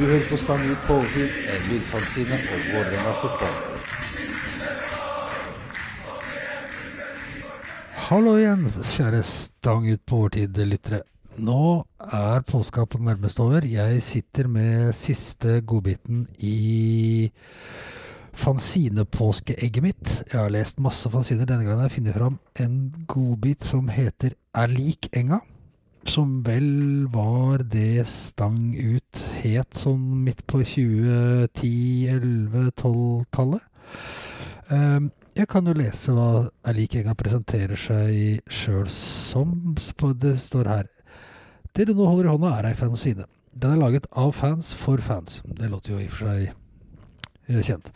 Du hører på Stang ut på overtid, en lydfanzine om Vålerenga fotball. Hallo igjen, kjære Stang ut på overtid-lyttere. Nå er påska på nærmest over. Jeg sitter med siste godbiten i fanzinepåskeegget mitt. Jeg har lest masse fanziner. Denne gangen har jeg funnet fram en godbit som heter Er lik enga. Som vel var det Stang ut het sånn midt på 2010-, 11-, 12-tallet. Um, jeg kan jo lese hva Er lik enga presenterer seg sjøl som. Det står her. Det du nå holder i hånda, er ei fanside. Den er laget av fans for fans. Det låter jo i og for seg eh, kjent.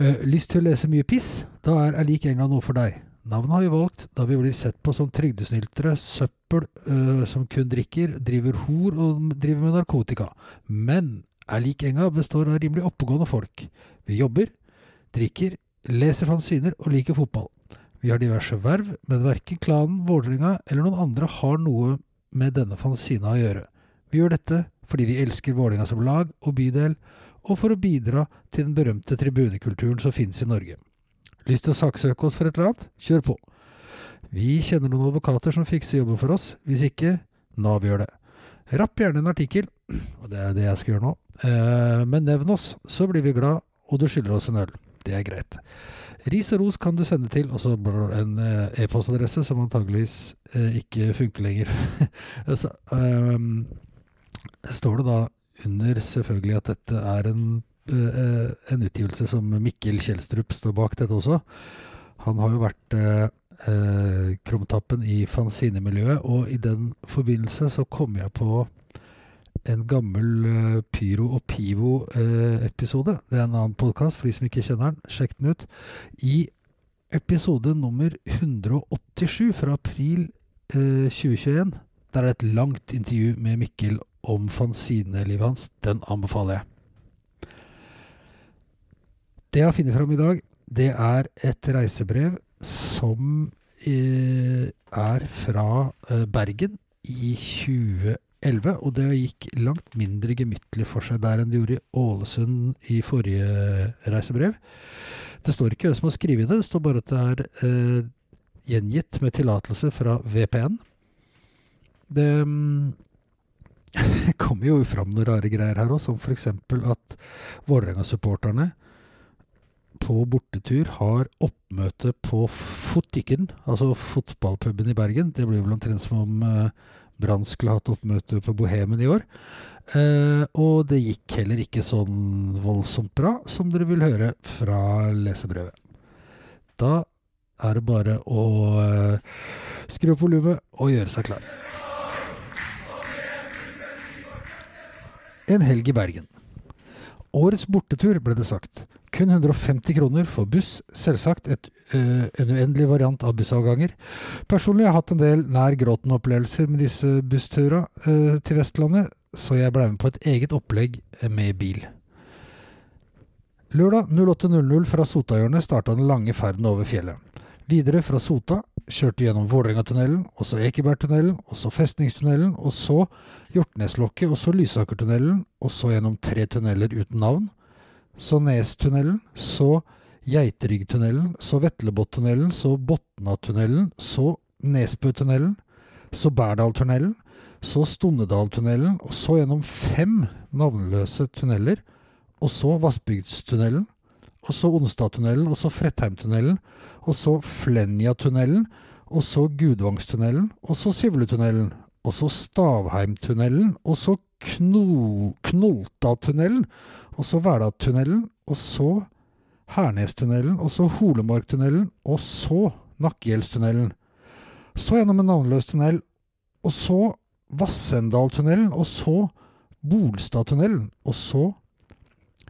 Eh, lyst til å lese mye piss? Da er Er lik enga noe for deg. Navnet har vi valgt da vi blir sett på som trygdesnyltere, søppel eh, som kun drikker, driver hor og driver med narkotika. Men Er lik enga består av rimelig oppegående folk. Vi jobber, drikker, leser fanziner og liker fotball. Vi har diverse verv, men verken klanen, Vålerenga eller noen andre har noe med denne fanzina å gjøre. Vi gjør dette fordi vi elsker Vålerenga som lag og bydel, og for å bidra til den berømte tribunekulturen som finnes i Norge. Lyst til å saksøke oss for et eller annet? Kjør på. Vi kjenner noen advokater som fikser jobben for oss. Hvis ikke, Nav gjør det. Rapp gjerne en artikkel, og det er det jeg skal gjøre nå. Eh, men nevn oss, så blir vi glad, og du skylder oss en øl. Det er greit. Ris og ros kan du sende til og så en eh, e-postadresse som antageligvis eh, ikke funker lenger. så, eh, står det da under selvfølgelig at dette er en, eh, en utgivelse som Mikkel Kjelstrup står bak dette også. Han har jo vært eh, eh, krumtappen i fanzinemiljøet, og i den forbindelse så kom jeg på en gammel eh, Pyro og Pivo-episode. det er en annen podkast for de som ikke kjenner den. Sjekk den ut. I episode nummer 187 fra april eh, 2021, der er det et langt intervju med Mikkel om fanzinelivet hans. Den anbefaler jeg. Det jeg har funnet fram i dag, det er et reisebrev som eh, er fra eh, Bergen i 2011. Og det gikk langt mindre gemyttlig for seg der enn det gjorde i Ålesund i forrige reisebrev. Det står ikke hvem som har skrevet det, det står bare at det er eh, gjengitt med tillatelse fra VPN. Det mm, kommer jo fram noen rare greier her òg, som f.eks. at Vålerenga-supporterne på bortetur har oppmøte på Fotikken, altså fotballpuben i Bergen. Det blir vel omtrent som om eh, Brann skulle hatt oppmøte på Bohemen i år. Eh, og det gikk heller ikke sånn voldsomt bra, som dere vil høre fra lesebrevet. Da er det bare å eh, skru opp volumet og gjøre seg klar. En helg i Bergen. Årets bortetur, ble det sagt. Kun 150 kroner for buss, selvsagt et, øh, en uendelig variant av bussavganger. Personlig har jeg hatt en del nær gråten-opplevelser med disse bussturene øh, til Vestlandet, så jeg ble med på et eget opplegg med bil. Lørdag 08.00 fra Sotahjørnet starta den lange ferden over fjellet. Videre fra Sota kjørte gjennom Vålerengatunnelen, og så Ekebergtunnelen, og så Festningstunnelen, og så Hjortneslokket, og så Lysakertunnelen, og så gjennom tre tunneler uten navn. Så Nestunnelen, så Geiteryggtunnelen, så Vetlebottunnelen, så Botnatunnelen, så Nesbøtunnelen, så Bærdaltunnelen, så Stonnedaltunnelen, og så gjennom fem navnløse tunneler, og så Vassbygdstunnelen, og så Onsdagtunnelen, og så Frettheimtunnelen, og så Flenjatunnelen, og så Gudvangstunnelen, og så Sivletunnelen, og så Stavheimtunnelen, og så Kno Knoltatunnelen, og så Verdatunnelen, og så Hernestunnelen, og så Holemarktunnelen, og så Nakkegjeldstunnelen. Så gjennom en navnløs tunnel, og så Vassendaltunnelen, og så Bolstadtunnelen, og så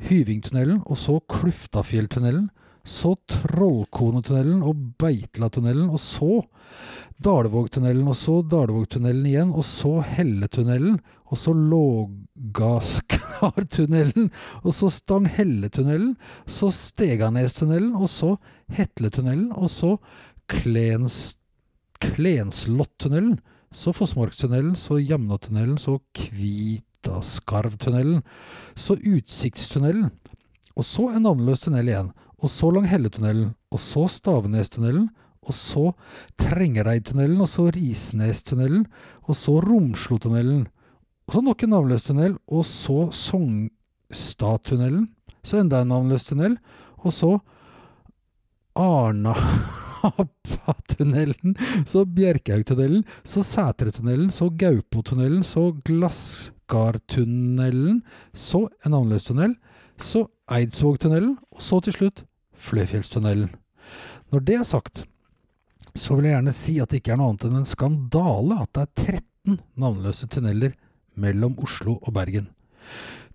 Hyvingtunnelen, og så Kluftafjelltunnelen, så Trollkonetunnelen og Beitlatunnelen, og så Dalevågtunnelen, og så Dalevågtunnelen igjen, og så Helletunnelen, og så Lågaskartunnelen, og så Stanghelletunnelen, så Steganestunnelen, og så Hetletunnelen, og så Klens, Klenslottunnelen, så Fossmarkstunnelen, så Jamnatunnelen, så Kvit Gistaskarvtunnelen, så Utsiktstunnelen, og så en navnløs tunnel igjen, og så Langhelletunnelen, og så Stavenestunnelen, og så Trengereidtunnelen, og så Risnestunnelen, og så Romslotunnelen, og så nok en navnløs tunnel, og så Sogstadtunnelen, så enda en navnløs tunnel, og så Arnapatunnelen, så Bjerkhaugtunnelen, så Sætretunnelen, så Gaupotunnelen, så Glassgardtunnelen, så en annerledes tunnel, så Eidsvågtunnelen, og så til slutt Fløyfjellstunnelen. Når det er sagt, så vil jeg gjerne si at det ikke er noe annet enn en skandale at det er 13 navnløse tunneler mellom Oslo og Bergen.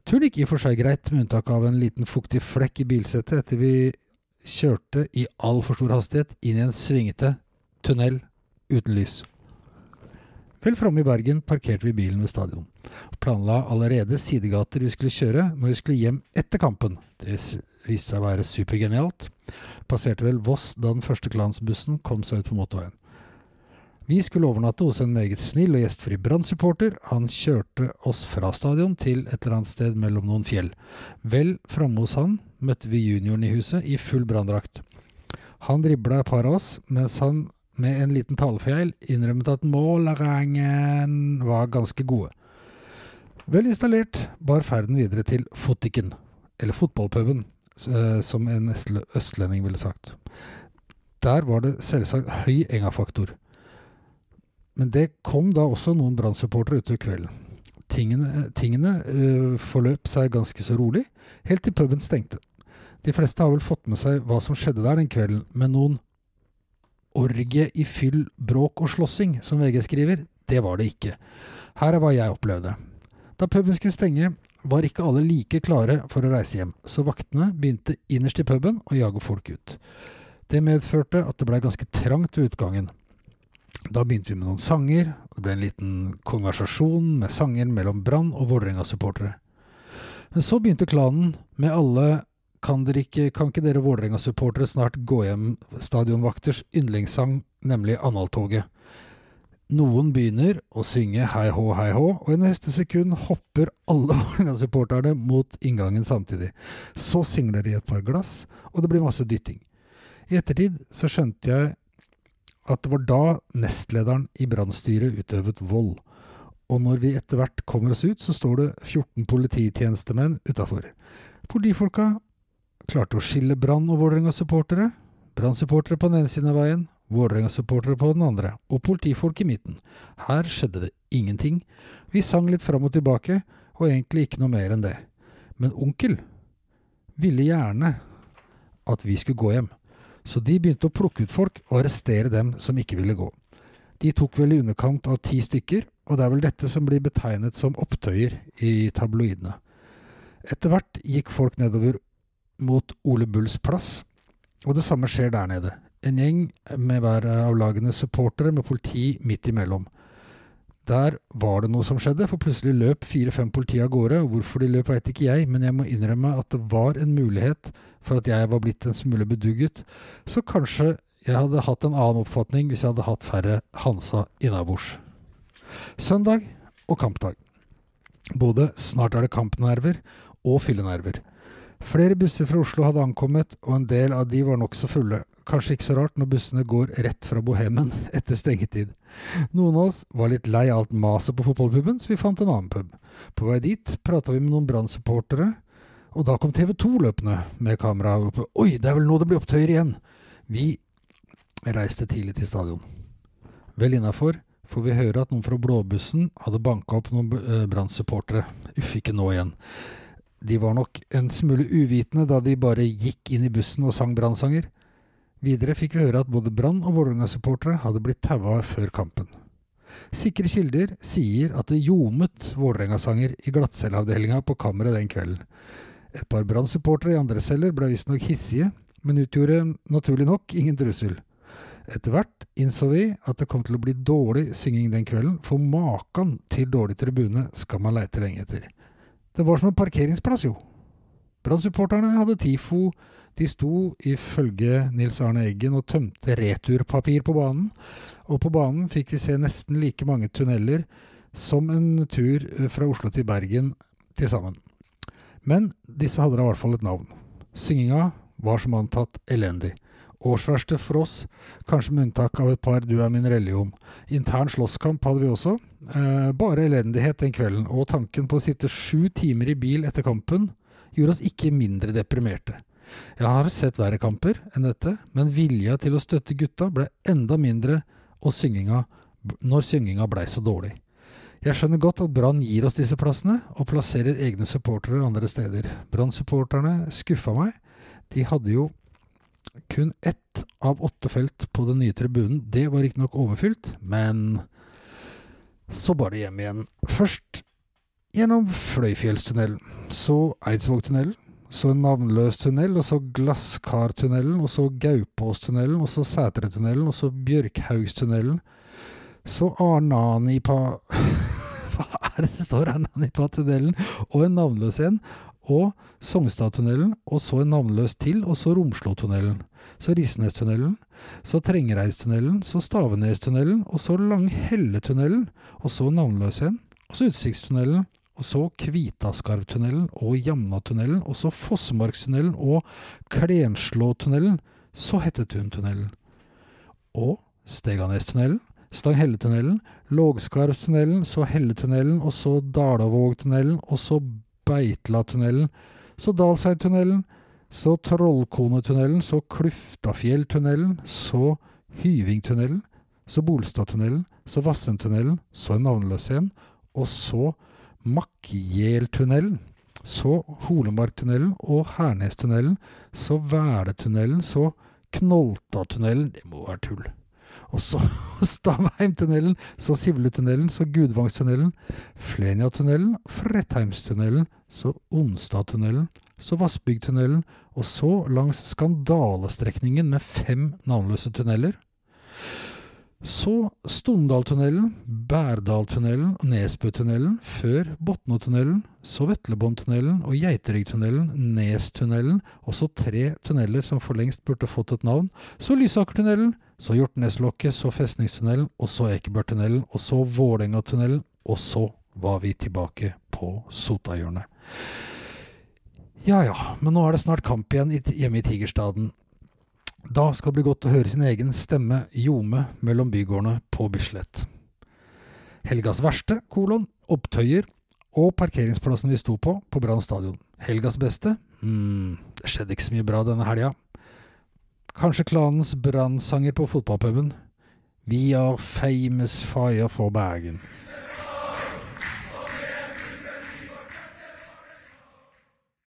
Turen gikk i og for seg greit, med unntak av en liten fuktig flekk i bilsetet etter vi kjørte i altfor stor hastighet inn i en svingete tunnel uten lys. Vel framme i Bergen parkerte vi bilen ved stadion, planla allerede sidegater vi skulle kjøre når vi skulle hjem etter kampen. Det viste seg å være supergenialt. Passerte vel Voss da den første klansbussen kom seg ut på motorveien. Vi skulle overnatte hos en meget snill og gjestfri Brann-supporter. Han kjørte oss fra stadion til et eller annet sted mellom noen fjell. Vel framme hos han møtte vi junioren i huset i full branndrakt. Han dribla et par av oss, mens han med en liten talefeil innrømmet at målerangen var ganske gode. Vel installert bar ferden videre til Fotiken, eller fotballpuben, som en østlending ville sagt. Der var det selvsagt høy Enga-faktor. Men det kom da også noen Brann-supportere utover kvelden. Tingene, tingene uh, forløp seg ganske så rolig, helt til puben stengte. De fleste har vel fått med seg hva som skjedde der den kvelden, men noen orgie i fyll, bråk og slåssing, som VG skriver, det var det ikke. Her er hva jeg opplevde. Da puben skulle stenge, var ikke alle like klare for å reise hjem, så vaktene begynte innerst i puben å jage folk ut. Det medførte at det blei ganske trangt ved utgangen. Da begynte vi med noen sanger, og det ble en liten konversasjon med sanger mellom Brann og Vålerenga-supportere. Men så begynte klanen med alle kan, ikke, kan ikke dere Vålerenga-supportere snart gå hjem stadionvakters yndlingssang, nemlig Analtoget. Noen begynner å synge hei hå, hei hå, og i neste sekund hopper alle Vålerenga-supporterne mot inngangen samtidig. Så singler de et par glass, og det blir masse dytting. I ettertid så skjønte jeg at det var da nestlederen i brannstyret utøvet vold. Og når vi etter hvert kommer oss ut, så står det 14 polititjenestemenn utafor. Politifolka klarte å skille Brann og Vålerenga-supportere. Brann-supportere på den ene siden av veien, Vålerenga-supportere på den andre, og politifolk i midten. Her skjedde det ingenting. Vi sang litt fram og tilbake, og egentlig ikke noe mer enn det. Men onkel ville gjerne at vi skulle gå hjem så de begynte å plukke ut folk og arrestere dem som ikke ville gå. De tok vel i underkant av ti stykker, og det er vel dette som blir betegnet som opptøyer i tabloidene. Etter hvert gikk folk nedover mot Ole Bulls plass, og det samme skjer der nede. En gjeng med hver av lagene supportere med politi midt imellom. Der var det noe som skjedde, for plutselig løp fire-fem politi av gårde. Hvorfor de løp, veit ikke jeg, men jeg må innrømme at det var en mulighet for at jeg var blitt en smule bedugget. Så kanskje jeg hadde hatt en annen oppfatning hvis jeg hadde hatt færre Hansa innabords. Søndag og kampdag. Både snart er det kampnerver og fyllenerver. Flere busser fra Oslo hadde ankommet, og en del av de var nokså fulle. Kanskje ikke så rart når bussene går rett fra Bohemen etter stengetid. Noen av oss var litt lei av alt maset på fotballpuben, så vi fant en annen pub. På vei dit prata vi med noen Brann-supportere, og da kom TV 2 løpende med kamera ropte Oi, det er vel nå det blir opptøyer igjen! Vi reiste tidlig til stadion. Vel innafor får vi høre at noen fra blåbussen hadde banka opp noen eh, Brann-supportere. Uff, ikke nå igjen. De var nok en smule uvitende da de bare gikk inn i bussen og sang brannsanger. Videre fikk vi høre at både Brann- og Vålerenga-supportere hadde blitt taua før kampen. Sikre kilder sier at det ljomet Vålerenga-sanger i glattcelleavdelinga på kammeret den kvelden. Et par Brann-supportere i andre celler ble visstnok hissige, men utgjorde naturlig nok ingen trussel. Etter hvert innså vi at det kom til å bli dårlig synging den kvelden, for maken til dårlig tribune skal man leite lenge etter. Det var som en parkeringsplass, jo. Brann-supporterne hadde TIFO de sto ifølge Nils Arne Eggen og tømte returpapir på banen, og på banen fikk vi se nesten like mange tunneler som en tur eh, fra Oslo til Bergen til sammen. Men disse hadde da i hvert fall et navn. Synginga var som antatt elendig. Årsverste for oss, kanskje med unntak av et par Du er min religion. Intern slåsskamp hadde vi også. Eh, bare elendighet den kvelden, og tanken på å sitte sju timer i bil etter kampen gjorde oss ikke mindre deprimerte. Jeg har sett verre kamper enn dette, men vilja til å støtte gutta ble enda mindre synginga, når synginga blei så dårlig. Jeg skjønner godt at Brann gir oss disse plassene, og plasserer egne supportere andre steder. Brann-supporterne skuffa meg. De hadde jo kun ett av åtte felt på den nye tribunen. Det var riktignok overfylt, men så bar det hjem igjen. Først gjennom Fløyfjellstunnelen, så Eidsvågtunnelen, så en navnløs tunnel, og så Glasskartunnelen, og så Gaupåstunnelen, og så Sætretunnelen, og så Bjørkhaugstunnelen. Så Arnanipa Hva er det det står? Arnanipa-tunnelen, og en navnløs en. Og Sogstadtunnelen, og så en navnløs til, og så Romslotunnelen. Så Risnestunnelen, så Trengereistunnelen, så Stavenestunnelen, og så Langhelletunnelen, og så navnløs en, og så Utsiktstunnelen, og så Kvitaskarvtunnelen og Jamnatunnelen, og så Fossemarkstunnelen og Klenslåtunnelen, så Hettetuntunnelen. Og Steganestunnelen, Stanghelletunnelen, Lågskarvtunnelen, så Helletunnelen, og så Dalavågtunnelen, og så Beitlatunnelen, så Dalseidtunnelen, så Trollkonetunnelen, så Kluftafjelltunnelen, så Hyvingtunnelen, så Bolstadtunnelen, så Vassendtunnelen, så en navnløs en, og så Makkjeltunnelen, så Holemarktunnelen og Hernestunnelen, så Væletunnelen, så Knoltatunnelen. Det må være tull. Og så Stavheimtunnelen, så Sivletunnelen, så Gudvangstunnelen, Fleniatunnelen, Frettheimstunnelen, så Onsdatunnelen, så Vassbygdtunnelen, og så langs skandalestrekningen med fem navnløse tunneler. Så Stondaltunnelen, Bærdaltunnelen og Nesbøtunnelen, før Botnotunnelen, så Vetlebåndtunnelen og Geiteryggtunnelen, Nestunnelen, og så tre tunneler som for lengst burde fått et navn, så Lysakertunnelen, så Hjortneslokket, så Festningstunnelen, og så Ekebergtunnelen, og så Vålerengatunnelen, og så var vi tilbake på Sotahjørnet. Ja ja, men nå er det snart kamp igjen hjemme i Tigerstaden. Da skal det bli godt å høre sin egen stemme ljome mellom bygårdene på Bislett. Helgas verste, kolon, opptøyer og parkeringsplassen vi sto på, på Brann stadion. Helgas beste? mm, det skjedde ikke så mye bra denne helga. Kanskje klanens brannsanger på fotballpuben. We are famous fire for Bergen.